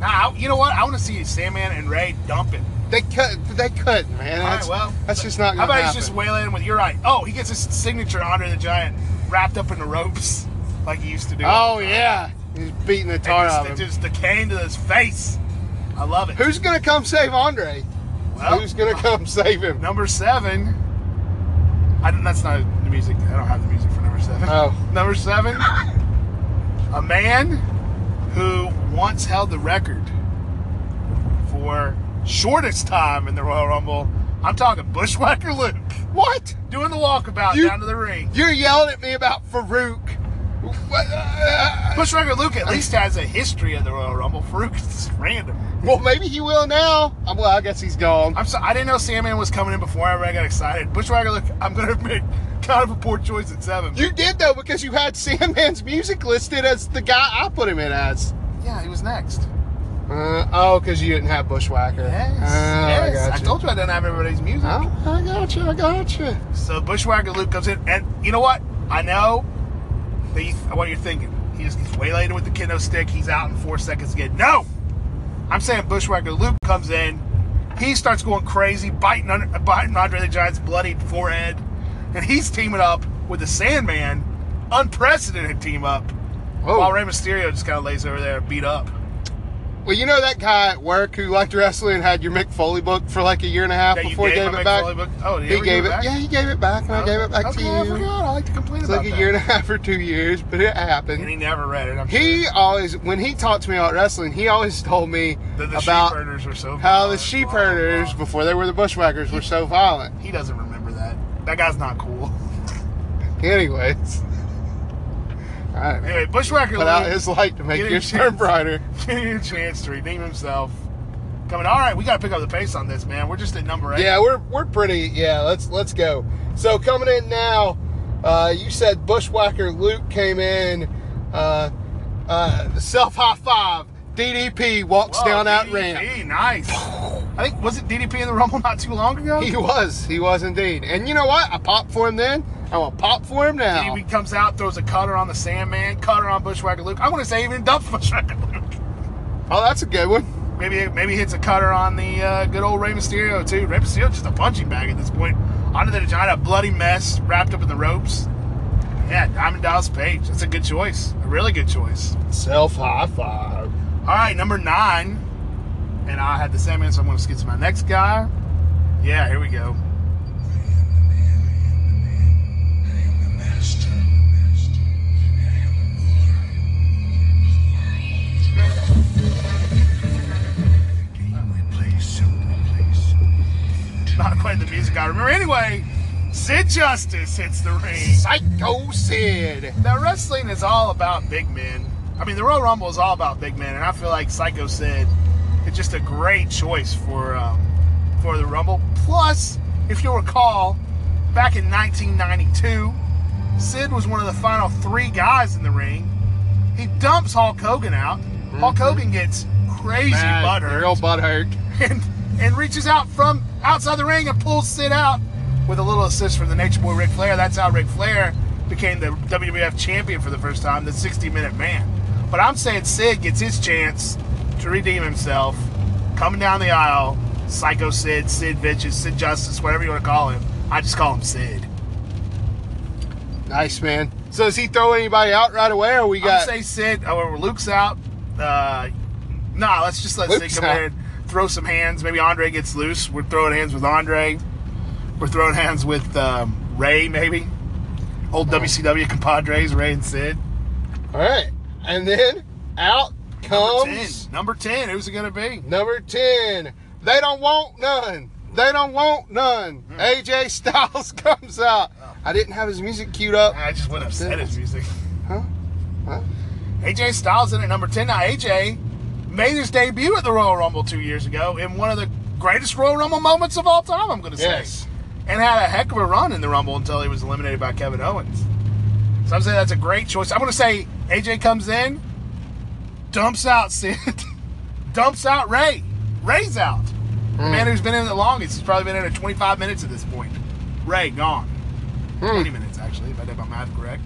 Now, you know what? I want to see Sandman and Rey dumping. They cut. They couldn't, man. All right, That's, well, that's just not How about happen. he's just waylaying with? You're right. Oh, he gets his signature Andre the Giant wrapped up in the ropes like he used to do. oh yeah, he's beating the And tar just, out of him. just the cane to his face. I love it. Who's gonna come save Andre? Well, Who's gonna come save him? Number seven. I don't, that's not the music. I don't have the music for number seven. Oh. Number seven. A man who once held the record for shortest time in the Royal Rumble. I'm talking Bushwhacker Luke What? doing the walkabout You- down to the ring. You're yelling at me about Farouk. Bushwhacker Luke at least has a history of the Royal Rumble. Farouk is random. well, maybe he will now. Um, Well, I guess he's gone. I'm so, I didn't know Sandman was coming in before I got excited. Bushwhacker Luke, I'm going to make kind of a poor choice at seven. You did though because you had Sandman's music listed as the guy I put him in as. yeah, he was next. Uh, oh, because you didn't have Bushwhacker. Yes, Oh, I yes. I, you. told you I didn't have everybody's music. Oh, I got you. I got you. So Bushwhacker Luke comes in, and you know what? I know you, what you're thinking. He's, he's waylaid with the kendo stick. He's out in four seconds again. No, I'm saying Bushwhacker Luke comes in, He starts going crazy, biting, under, biting Andre the Giant's bloodied forehead, and he's teaming up with the Sandman. Unprecedented team up. Oh. While Rey Mysterio just kind of lays over there, beat up. Well, you know that guy at work who liked wrestling and had your Mick Foley book for like a year and a half before he gave gave it a back. Foley book? Oh, he he gave it. back? Yeah, he gave it back, and I oh, gave it back okay, to I you. forgot. I like to complain It's about like a year and a half or two years, but it happened. And he never read it. I'm He sure. always, when he talked to me about wrestling, he always told me that the about sheep herders were so how the sheep herders, before they were the bushwhackers, were so violent. He doesn't remember that. That guy's not cool. Anyways, right, Anyway, Bushwhacker put out his light to make Get your turn brighter. getting a chance to redeem himself. Coming. All right, we got to pick up the pace on this, man. We're just at number eight. Yeah, we're we're pretty. Yeah, let's let's go. So coming in now, uh, you said Bushwhacker Luke came in. Uh, uh, the self high five. DDP walks Whoa, down that DDP, ramp. Nice. I think was it DDP in the Rumble not too long ago? He was. He was indeed. And you know what? I popped for him then. I'm gonna pop for him now. He comes out, throws a cutter on the Sandman, cutter on Bushwhacker Luke. I want to say even dumps Bushwhacker Luke. Oh, that's a good one. Maybe maybe hits a cutter on the uh, good old Rey Mysterio too. Rey Mysterio's just a punching bag at this point. Onto the Giant, a bloody mess wrapped up in the ropes. Yeah, Diamond Dallas Page. That's a good choice. A really good choice. Self high five. All right, number nine. And I had the Sandman, so I'm going to skip to my next guy. Yeah, here we go. Not quite the music I remember. Anyway, Sid Justice hits the ring. Psycho Sid. Now, wrestling is all about big men. I mean, the Royal Rumble is all about big men, and I feel like Psycho Sid is just a great choice for um, for the Rumble. Plus, if you'll recall, back in 1992, Sid was one of the final three guys in the ring. He dumps Hulk Hogan out. Hulk mm-hmm. Hogan gets crazy Mad, butthurt Real butthurt. and, and reaches out from outside the ring and pulls Sid out with a little assist from the Nature Boy Ric Flair. That's how Ric Flair became the WWF champion for the first time, the 60 minute man. But I'm saying Sid gets his chance to redeem himself, coming down the aisle. Psycho Sid, Sid Vicious, Sid Justice, whatever you want to call him. I just call him Sid. Nice man. So does he throw anybody out right away, or we got? gonna say Sid. Oh, Luke's out. Uh, nah, let's just let Luke's Sid come out. in, throw some hands. Maybe Andre gets loose. We're throwing hands with Andre. We're throwing hands with um, Rey, maybe. Old WCW compadres, Rey and Sid. All right, and then out Number 10. comes Number 10. Who's it going to be? number ten. They don't want none. They don't want none. Hmm. AJ Styles comes out. I didn't have his music queued up. I just went upset his music. Huh? Huh? AJ Styles in at number 10. Now, AJ made his debut at the Royal Rumble two years ago in one of the greatest Royal Rumble moments of all time, I'm going to say. Yes. And had a heck of a run in the Rumble until he was eliminated by Kevin Owens. So I'm saying that's a great choice. I'm going to say AJ comes in, dumps out Sid, dumps out Rey. Rey's out. The man mm. who's been in the longest. He's probably been in it 25 minutes at this point. Rey, gone. 20 minutes, actually, if I did my math correct.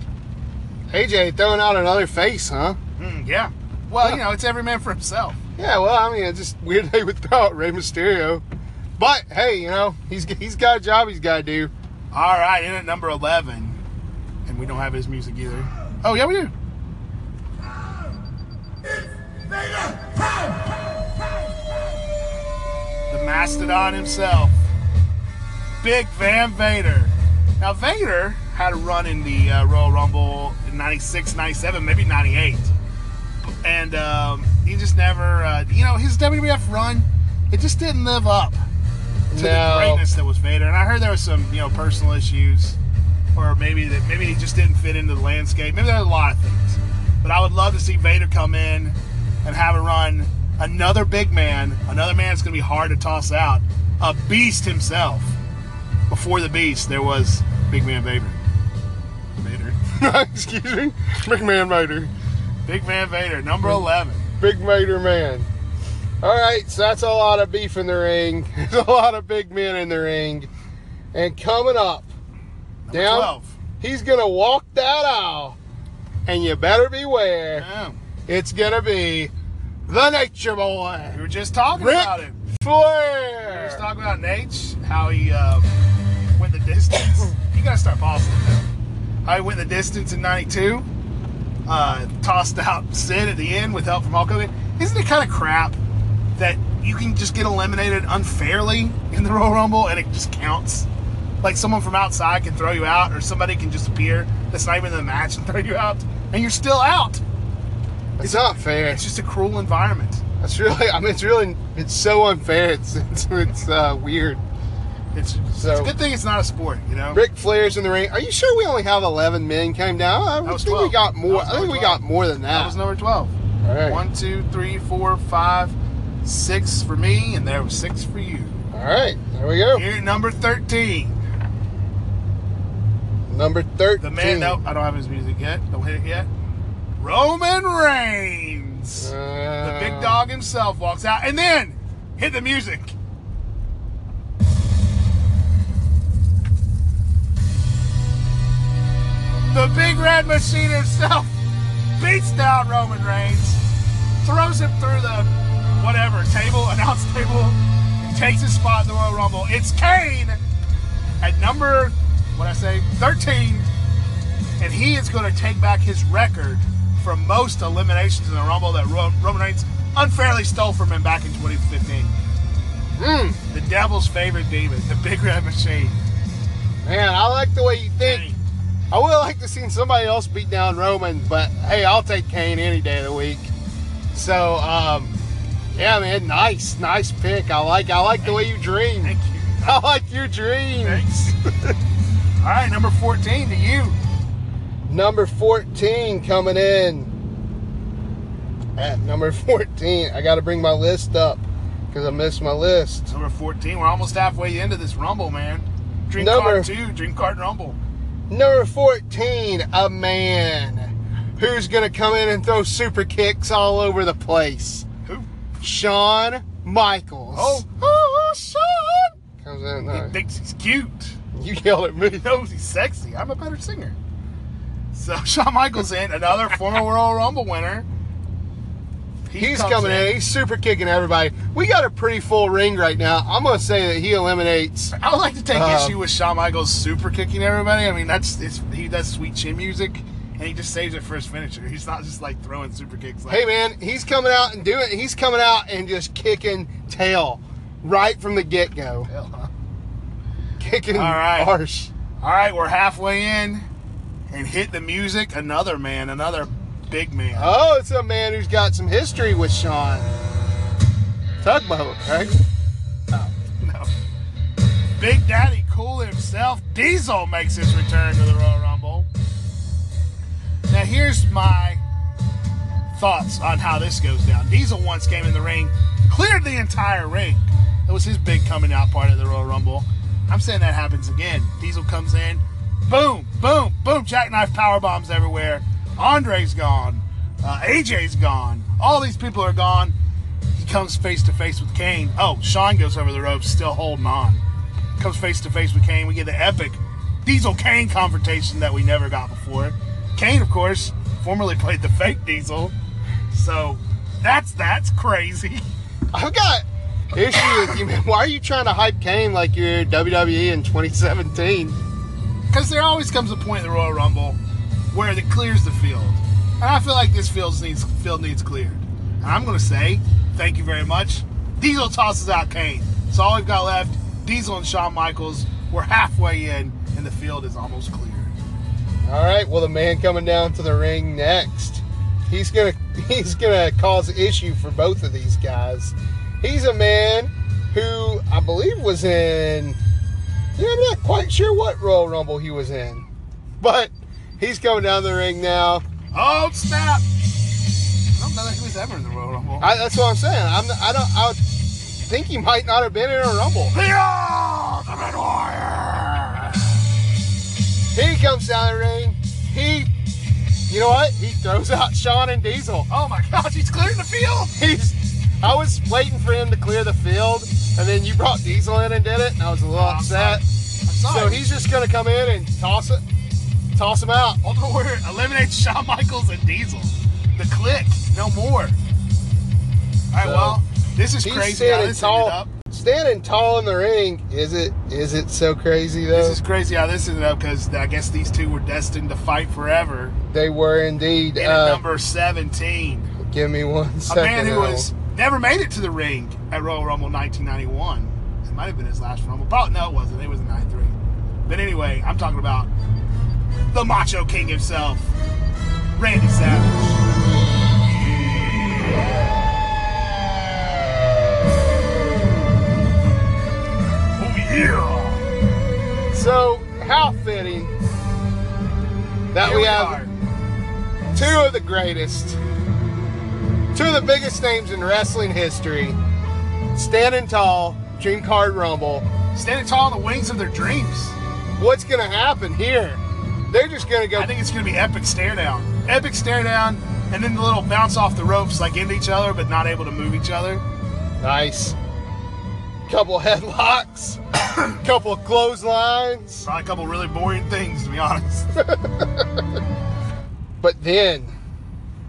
AJ throwing out another face, huh? Hmm, yeah. Well, you know, it's every man for himself. Yeah, well, I mean, it's just weird they would throw out Rey Mysterio. But hey, you know, he's he's got a job he's got to do. All right, in at number 11. And we don't have his music either. Oh, yeah, we do. The Mastodon himself, Big Van Vader. Now, Vader had a run in the uh, Royal Rumble in 96, 97, maybe 98. And um, he just never, uh, you know, his WWF run, it just didn't live up to the greatness that was Vader. And I heard there was some, you know, personal issues, or maybe that maybe he just didn't fit into the landscape. Maybe there are a lot of things. But I would love to see Vader come in and have a run. Another big man, another man that's going to be hard to toss out. A beast himself. Before the beast, there was Big Man Vader. Vader. Excuse me, McMahon Vader, Big Man Vader, number 11. Big Vader man. All right, so that's a lot of beef in the ring. There's a lot of big men in the ring, and coming up, Number down, 12. he's gonna walk that aisle, and you better beware. Yeah. It's gonna be the Nature Boy, We were just talking Ric about it. Flair. Let's talking about Nate, how he uh, went the distance. you gotta start pausing it now. How he went the distance in '92. Uh, tossed out Sid at the end with help from Hulk Hogan. Isn't it kind of crap that you can just get eliminated unfairly in the Royal Rumble and it just counts? Like someone from outside can throw you out, or somebody can just appear that's not even in the match and throw you out, and you're still out. It's not fair. It's just a cruel environment. It's really, I mean, it's really, it's so unfair. It's it's, it's uh, weird. It's, So- it's a good thing it's not a sport, you know. Ric Flair's in the ring. Are you sure we only have 11 men came down? I think 12. we got more. I think number we got more than that. That was number 12. All right. One, two, three, four, five, six for me, and there was six for you. All right. There we go. Here number 13. Number 13. The man, no, I don't have his music yet. Don't hit it yet. Roman Reigns. the Uh, big dog himself walks out, and then hit the music. The big red machine himself beats down Roman Reigns, throws him through the whatever table, announce table, takes his spot in the Royal Rumble. It's Kane at number, what I say, 13, and he is going to take back his record for most eliminations in the Rumble that Roman Reigns unfairly stole from him back in 2015. mm, The devil's favorite demon, the big red machine. man, I like the way you think. I would like to see somebody else beat down Roman, but hey, I'll take Kane any day of the week. So, um, yeah, man, nice, nice pick. I like, I like the way you dream. Thank you. I like your dream. Thanks. All right, number 14 to you. Number 14 coming in. At number 14, I got to bring my list up because I missed my list. Number 14. We're almost halfway into this Rumble, man. Dream Number- Card 2, Dream Card Rumble. Number 14, a man who's going to come in and throw super kicks all over the place. Who? Shawn Michaels. Oh. oh, oh Shawn! Comes in. He thinks he's cute. you yell at me. He knows he's sexy. I'm a better singer. So Shawn Michaels in, another former Royal Rumble winner. He He's coming in. He's super kicking everybody. We got a pretty full ring right now. I'm going to say that he eliminates. I would like to take Uh, issue with Shawn Michaels super kicking everybody. I mean, that's it's, he does sweet chin music, and he just saves it for his finisher. He's not just like throwing super kicks. Like, Hey man, he's coming out and doing. He's coming out and just kicking tail right from the get go, hell, huh? kicking All right. arse. All right, we're halfway in, and hit the music. Another man, another big man. Oh, it's a man who's got some history with Shawn. Tugboat, right? No. No. Big Daddy Cool himself, Diesel makes his return to the Royal Rumble. Now, here's my thoughts on how this goes down. Diesel once came in the ring, cleared the entire ring. That was his big coming out part of the Royal Rumble. I'm saying that happens again. Diesel comes in, boom, boom, boom, jackknife power bombs everywhere. Andre's gone, uh, AJ's gone. All these people are gone. He comes face to face with Kane. Oh, Shawn goes over the ropes, still holding on. Comes face to face with Kane. We get the epic Diesel Kane confrontation that we never got before. Kane, of course, formerly played the fake Diesel. So that's that's crazy. I've got issue with you, man. Why are you trying to hype Kane like you're WWE in 2017? Because there always comes a point in the Royal Rumble where it clears the field. And I feel like this field needs field needs cleared. And I'm gonna say, thank you very much. Diesel tosses out Kane. So all we've got left, Diesel and Shawn Michaels. We're halfway in, and the field is almost cleared. All right. Well, the man coming down to the ring next. He's gonna he's gonna cause issue for both of these guys. He's a man who I believe was in. Yeah, I'm not quite sure what Royal Rumble he was in, but he's coming down the ring now. Oh snap! I don't know that he was ever in the Royal Rumble. I, that's what I'm saying. I'm. I don't. I would think he might not have been in a Rumble. The Ultimate Warrior! He comes down the ring. He, you know what? He throws out Shawn and Diesel. Oh my gosh, he's clearing the field! He's. I was waiting for him to clear the field, and then you brought Diesel in and did it, and I was a little Oh, I'm upset. I'm sorry. So he's just gonna come in and toss it, toss him out. Ultimate Warrior eliminates Shawn Michaels and Diesel. The Kliq, no more. All right, So, well, this is crazy how this tall, ended up. standing tall in the ring, is it is it so crazy though? This is crazy how this ended up because I guess these two were destined to fight forever. they were indeed. And Uh, number 17, give me one a man who was never made it to the ring at Royal Rumble 1991. It might have been his last Rumble. Probably no, it wasn't. It was 93. But anyway, I'm talking about the Macho King himself, Randy Savage. Oh yeah! So how fitting that Here we have are. two of the greatest, two of the biggest names in wrestling history, standing tall, Dream Card Rumble. standing tall on the wings of their dreams. What's gonna happen here? They're just gonna go. I think it's going to be epic stare down. Epic stare down, and then the little bounce off the ropes like into each other, but not able to move each other. Nice. Couple headlocks, couple clotheslines. Probably a couple really boring things, to be honest. But then,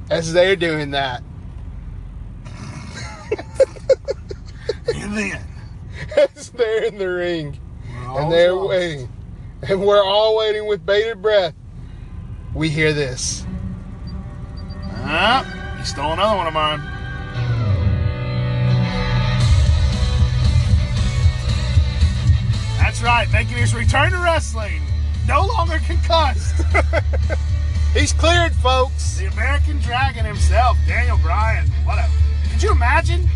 as they're doing that, and then, as they're in the ring and they're lost. waiting, and we're all waiting with bated breath, we hear this. Ah, you stole another one of mine. That's right, making his return to wrestling. No longer concussed. He's cleared, folks. The American Dragon himself, Daniel Bryan. What a. Could you imagine?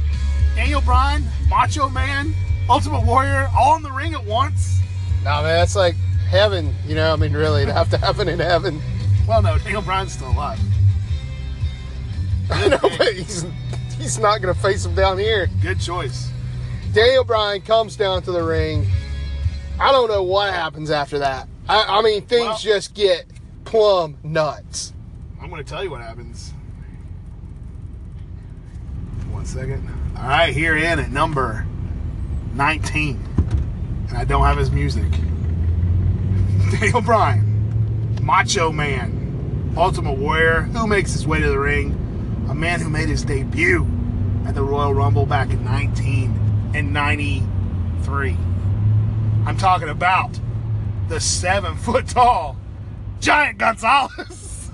Daniel Bryan, Macho Man, Ultimate Warrior, all in the ring at once? Nah, man, that's like heaven. You know, I mean, really, it'd have to happen in heaven. Well, no, Daniel Bryan's still alive. I know, but he's he's not gonna face him down here. Good choice. Daniel Bryan comes down to the ring. I don't know what happens after that. I, I mean, things Well- just get plumb nuts. I'm going to tell you what happens. One second. All right, here in at number 19. And I don't have his music. Daniel Bryan, Macho Man, Ultimate Warrior, who makes his way to the ring. A man who made his debut at the Royal Rumble back in 1993. I'm talking about the seven foot tall Giant Gonzalez.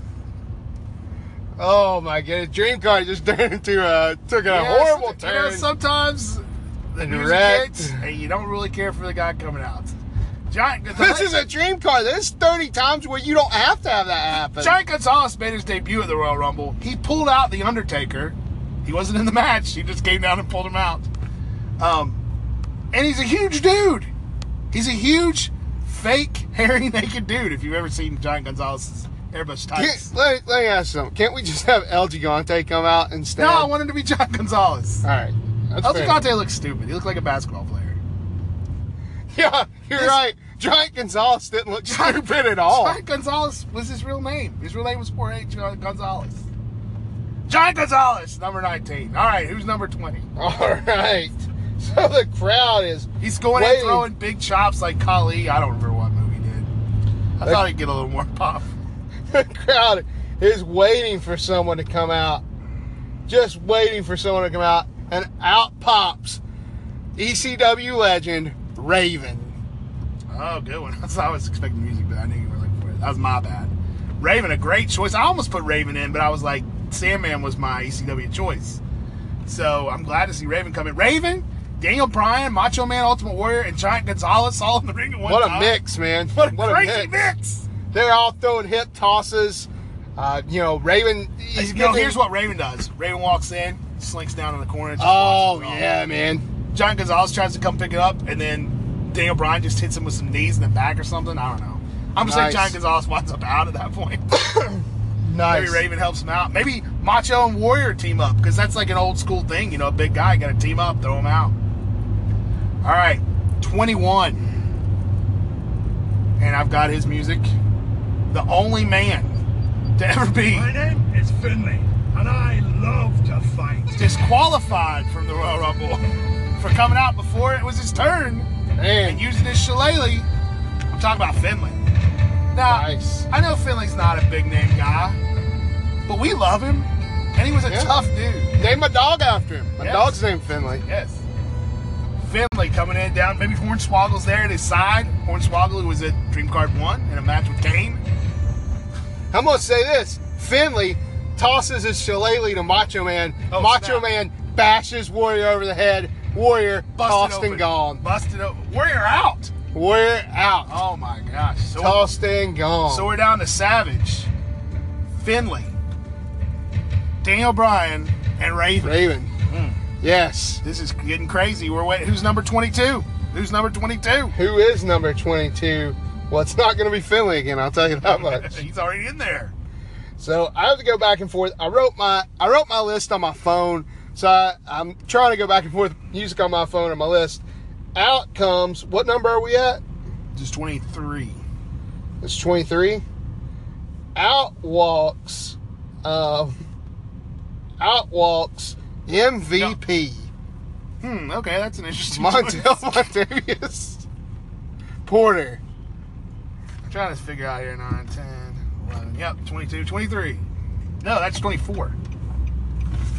Oh my goodness, Dream Car just turned into a took a Yeah, horrible you know, turn. sometimes the music hits and you don't really care for the guy coming out. Giant this is a Dream Car. There's 30 times where you don't have to have that happen. Giant Gonzalez made his debut at the Royal Rumble. He pulled out the Undertaker. He wasn't in the match. He just came down and pulled him out. Um, and he's a huge dude. He's a huge, fake, hairy, naked dude. If you've ever seen Giant Gonzalez's airbrush Can't- tights. let, me, let me ask something. Can't we just have El Gigante come out instead? No, I want him to be Giant Gonzalez. All right. That's El. Gigante looks stupid. He looked like a basketball player. Yeah, you're This- right. Giant Gonzalez didn't look stupid at all. Giant Gonzalez was his real name. His real name was Jorge Giant Gonzalez. Giant Gonzalez, number 19. All right, who's number 20? All right. So the crowd is. He's going in Wait. throwing big chops like Kali. I don't remember what movie did. I That- thought he'd get a little more pop. The crowd is waiting for someone to come out. Just waiting for someone to come out. And out pops ECW legend Raven. Oh, good one. That's I was expecting music, but I knew you were looking for it. That was my bad. Raven, a great choice. I almost put Raven in, but I was like, Sandman was my ECW choice. So I'm glad to see Raven coming. Raven, Daniel Bryan, Macho Man, Ultimate Warrior, and Giant Gonzalez all in the ring at one What a time. mix, man. What a crazy mix. They're all throwing hip tosses. Uh, you know, Raven. He's no, here's what Raven does. Raven walks in, slinks down in the corner. Oh, watches it all. yeah, man. Giant Gonzalez tries to come pick it up, and then Daniel Bryan just hits him with some knees in the back or something. I don't know. I'm just saying Nice. Giant Gonzalez winds up out at that point. Nice. Maybe Raven helps him out. Maybe Macho and Warrior team up because that's like an old school thing. You know, a big guy got to team up, throw him out. All right, 21. And I've got his music. The only man to ever be My name is Finlay, and I love to fight. disqualified from the Royal Rumble for coming out before it was his turn Man. And using his shillelagh. I'm talking about Finlay. Now, Nice. I know Finlay's not a big name guy, but we love him, and he was a Yeah. tough dude. Name my dog after him. My Yes. dog's named Finley. Yes. Finlay coming in down. Maybe Hornswoggle's there at his side. Hornswoggle who was at Dream Card 1 in a match with Kane. I'm gonna say this: Finlay tosses his shillelagh to Macho Man. Oh, Macho snap. Man bashes Warrior over the head. Warrior Busted tossed open. and gone. Busted open. Warrior out. Warrior out. Oh my gosh. So, Tossed and gone. so we're down to Savage, Finlay, Daniel Bryan, and Raven. Raven. Hmm. Yes. This is getting crazy. We're waiting. Who's number 22? Who's number 22? Who is number 22? Well, it's not going to be Finlay again. I'll tell you that much. He's already in there. So I have to go back and forth. I wrote my I wrote my list on my phone. So I, I'm trying to go back and forth music on my phone and my list. Out comes what number are we at? Just 23. It's 23. Out walks um out walks MVP. Hmm. Okay, that's an interesting. Montel Montavious Porter. I'm trying to figure out here 9, 10, 11. Yep, 22, 23. No, that's 24.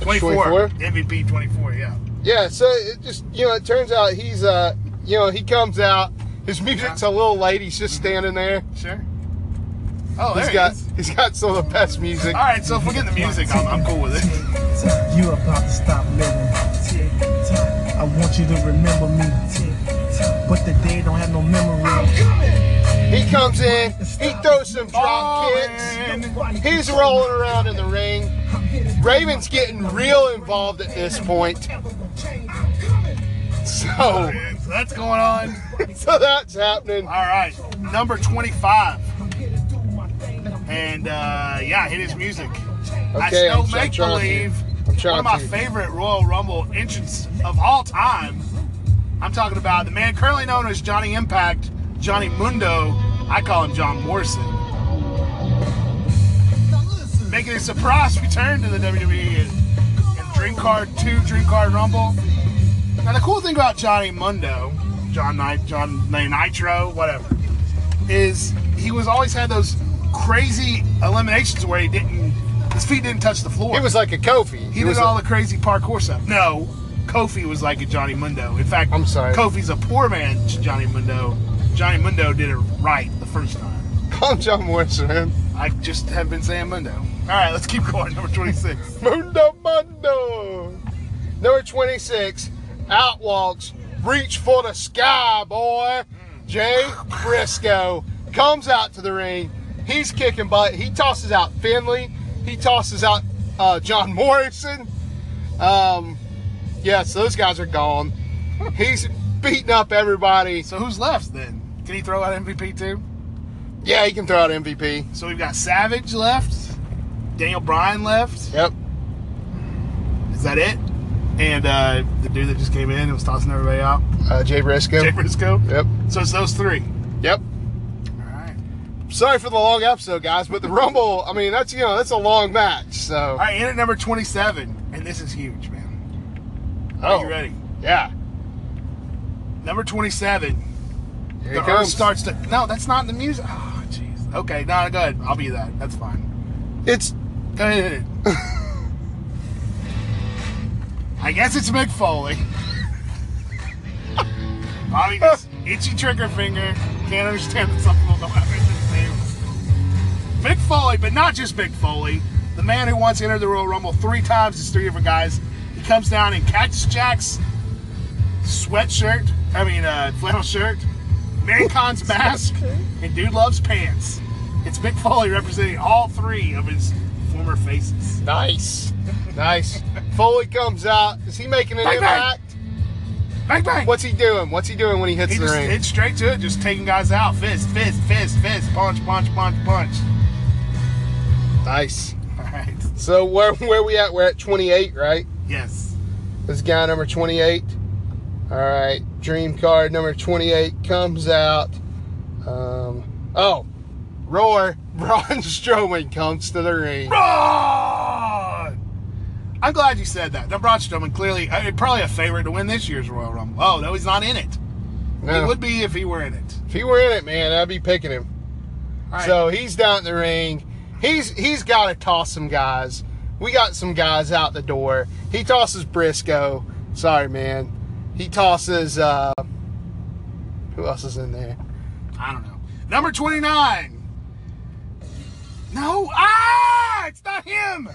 24. 24? MVP 24, yeah. Yeah, so it just you know, it turns out he's uh you know, he comes out, his music's a little late, he's just standing there. Sure. Oh, there He's he got is. he's got some of the best music. All right, so if we get the music, I'm, I'm cool with it. You about to stop living. I want you to remember me. But the day don't have no memory. He comes in, he throws some drop kicks. He's rolling around in the ring. Raven's getting real involved at this point. So, So that's going on. so that's happening. All right, number 25. And uh, yeah, hit his music. Okay, I'm- I'm make believe one of my to. favorite Royal Rumble entrants of all time. I'm talking about the man currently known as Johnny Impact, Johnny Mundo. I call him John Morrison. Making a surprise return to the WWE in, in Dream Card 2, Dream Card Rumble. Now the cool thing about Johnny Mundo, John Knight, John Nitro, whatever, is he was always had those crazy eliminations where he didn't, his feet didn't touch the floor. He was like a Kofi. He did was all a, the crazy parkour stuff. No, Kofi was like a Johnny Mundo. In fact, I'm sorry. Kofi's a poor man Johnny Mundo. Johnny Mundo did it right the first time. Him John Morrison, man. I just have been saying Mundo. All right, let's keep going. Number 26. Mundo Mundo. Number 26, out walks, reach for the sky, boy. Jay Briscoe comes out to the ring. He's kicking butt. He tosses out Finlay. He tosses out uh, John Morrison. Um, yes, those guys are gone. He's beating up everybody. So who's left then? Can he throw out MVP too? Yeah, he can throw out MVP. So we've got Savage left, Daniel Bryan left. Yep. Is that it? And uh, the dude that just came in and was tossing everybody out, Uh, Jay Briscoe. Jay Briscoe. Yep. So it's those three. Yep. All right. Sorry for the long episode, guys, but the Rumble, I mean, that's, you know, that's a long match, so. All right, in at number 27, and this is huge, man. Oh, Are you ready? Yeah. Number 27. Here the it starts to. No, that's not the music. Oh. Okay, no, go ahead. I'll be that. That's fine. It's Go ahead. I guess it's Mick Foley. Bobby just itchy trigger finger. Can't understand that some people don't have his name. Mick Foley, but not just Mick Foley. The man who once entered the Royal Rumble three times is three different guys. He comes down in Cactus Jack's sweatshirt. I mean, uh, flannel shirt. Mankind's mask. And Dude Loves Pants. It's Mick Foley representing all three of his former faces. nice. Nice. Foley comes out. Is he making an Bang, bang. impact? Bang bang! What's he doing? What's he doing when he hits He the just ring? hits straight to it, just taking guys out. Fist, fist, fist, fist, punch, punch, punch, punch. Nice. All right. So where where we at? We're at 28, right? Yes. This is guy number 28. All right. Dream card number 28 comes out. Um, oh, Roar Braun Strowman comes to the ring. Braun! I'm glad you said that. Now, Braun Strowman clearly, uh, probably a favorite to win this year's Royal Rumble. Oh no, he's not in it. He would be if he were in it. if he were in it, man, I'd be picking him. Right. So he's down in the ring. He's he's got to toss some guys. We got some guys out the door. He tosses Briscoe. Sorry, man. he tosses. Uh, who else is in there? I don't know. Number 29. No. Ah! It's not him.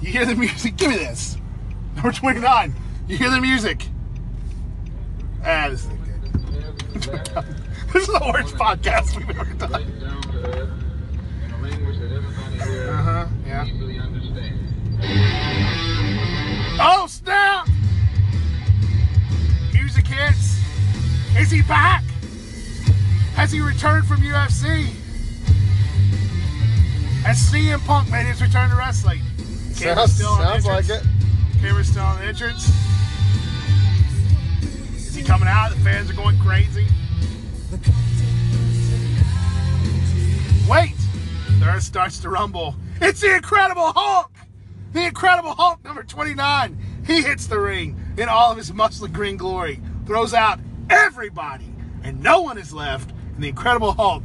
You hear the music? Give me this. Number 29. You hear the music? Ah, this isn't good. this is the worst podcast we've ever done. Uh huh. Yeah. Oh, snap! Music hits. Is he back? Has he returned from UFC? Has CM Punk made his return to wrestling? Camera's Sounds, still on sounds like it. Camera's still on the entrance. Is he coming out? The fans are going crazy. Wait! The earth starts to rumble. It's the Incredible Hulk! The Incredible Hulk, number 29. He hits the ring in all of his muscly green glory, throws out everybody, and no one is left. And the Incredible Hulk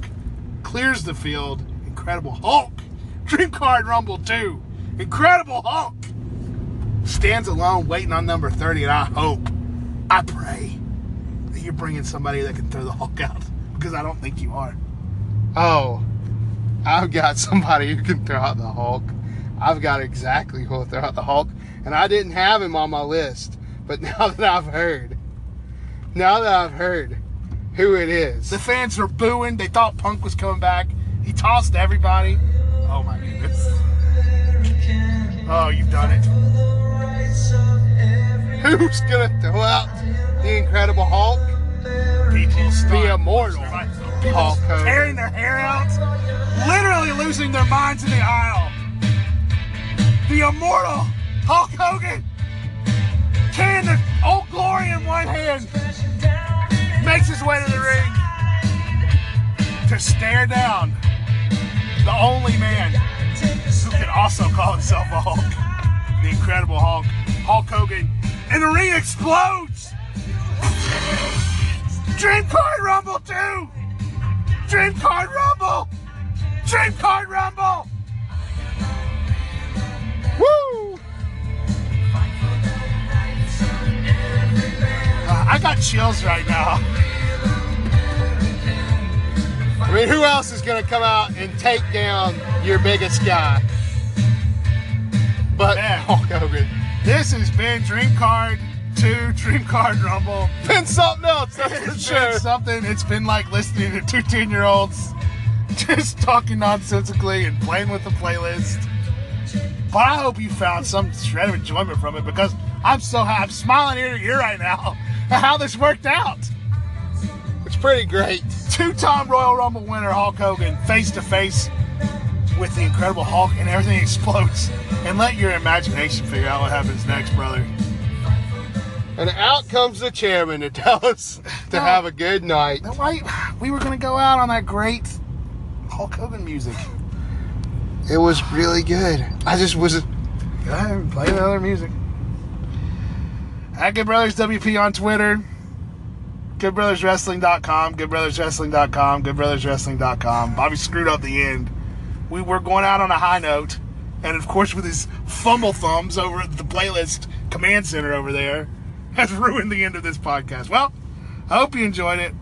clears the field. Incredible Hulk. Dream Card Rumble 2. Incredible Hulk stands alone waiting on number 30, and I hope, I pray that you're bringing somebody that can throw the Hulk out because I don't think you are. Oh, I've got somebody who can throw out the Hulk. I've got exactly who will throw out the Hulk, and I didn't have him on my list. But now that I've heard, now that I've heard who it is, The fans were booing. They thought Punk was coming back. He tossed everybody. Oh my goodness. Oh, you've done it. who's gonna throw out the Incredible Hulk? People. The immortal Hulk Hogan. tearing their hair out, literally losing their minds in the aisle. The immortal Hulk Hogan, carrying the old glory in one hand, makes his way to the ring to stare down the only man who can also call himself a Hulk, the Incredible Hulk, Hulk Hogan, and the ring explodes. Dream Card Rumble 2! Dream Card Rumble! Dream Card Rumble! Woo! Uh, I got chills right now. I mean, who else is gonna come out and take down your biggest guy? But Man. Hulk Hogan. This has been Dream Card 2 Dream Card Rumble. Been something else, that's for It's sure. been something. It's been like listening to two 10 year olds just talking nonsensically and playing with the playlist. But I hope you found some shred of enjoyment from it because I'm so happy. I'm smiling ear to ear right now at how this worked out. It's pretty great. Two-time Royal Rumble winner Hulk Hogan face to face with the Incredible Hulk, and everything explodes. And let your imagination figure out what happens next, brother. And out comes the chairman to tell us to No. have a good night. No, we were gonna go out on that great Hulk Hogan music. It was really good. I just was Go ahead and play the other music. At Good Brothers WP on Twitter. GoodBrothersWrestling.com. GoodBrothersWrestling.com. GoodBrothersWrestling.com. Bobby screwed up the end. We were going out on a high note. And of course, with his fumble thumbs over at the playlist command center over there, has ruined the end of this podcast. Well, I hope you enjoyed it.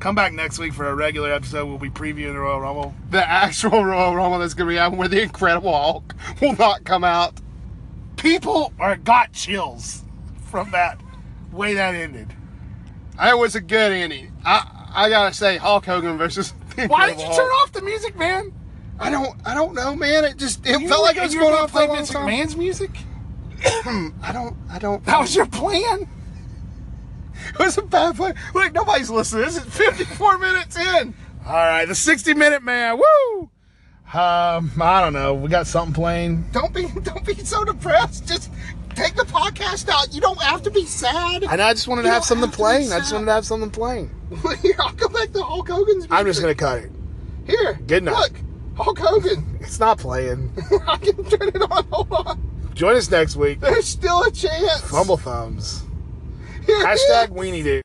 Come back next week for a regular episode. We'll be previewing the Royal Rumble. the actual Royal Rumble that's going to be happening where the Incredible Hulk will not come out. People are got chills from that way that ended. It was a good ending. I I gotta say Hulk Hogan versus. Why did you Hulk. turn off the music, man? I don't I don't know, man. It just it You felt like it was going on for play Vince. McMahon's music. I don't I don't. That was your plan. It was a bad play. Look, nobody's listening. This is 54 minutes in. All right, the 60 minute man. Woo! Um, I don't know. We got something playing. Don't be don't be so depressed. Just take the podcast out. You don't have to be sad. I know. I just wanted to have something have playing. I just wanted to have something playing. Here, I'll go back to Hulk Hogan's. I'm just gonna cut it. Here. Good night. Look, Hulk Hogan. It's not playing. I can turn it on. Hold on. Join us next week. There's still a chance. Fumble thumbs. Here, Hashtag weenie dude.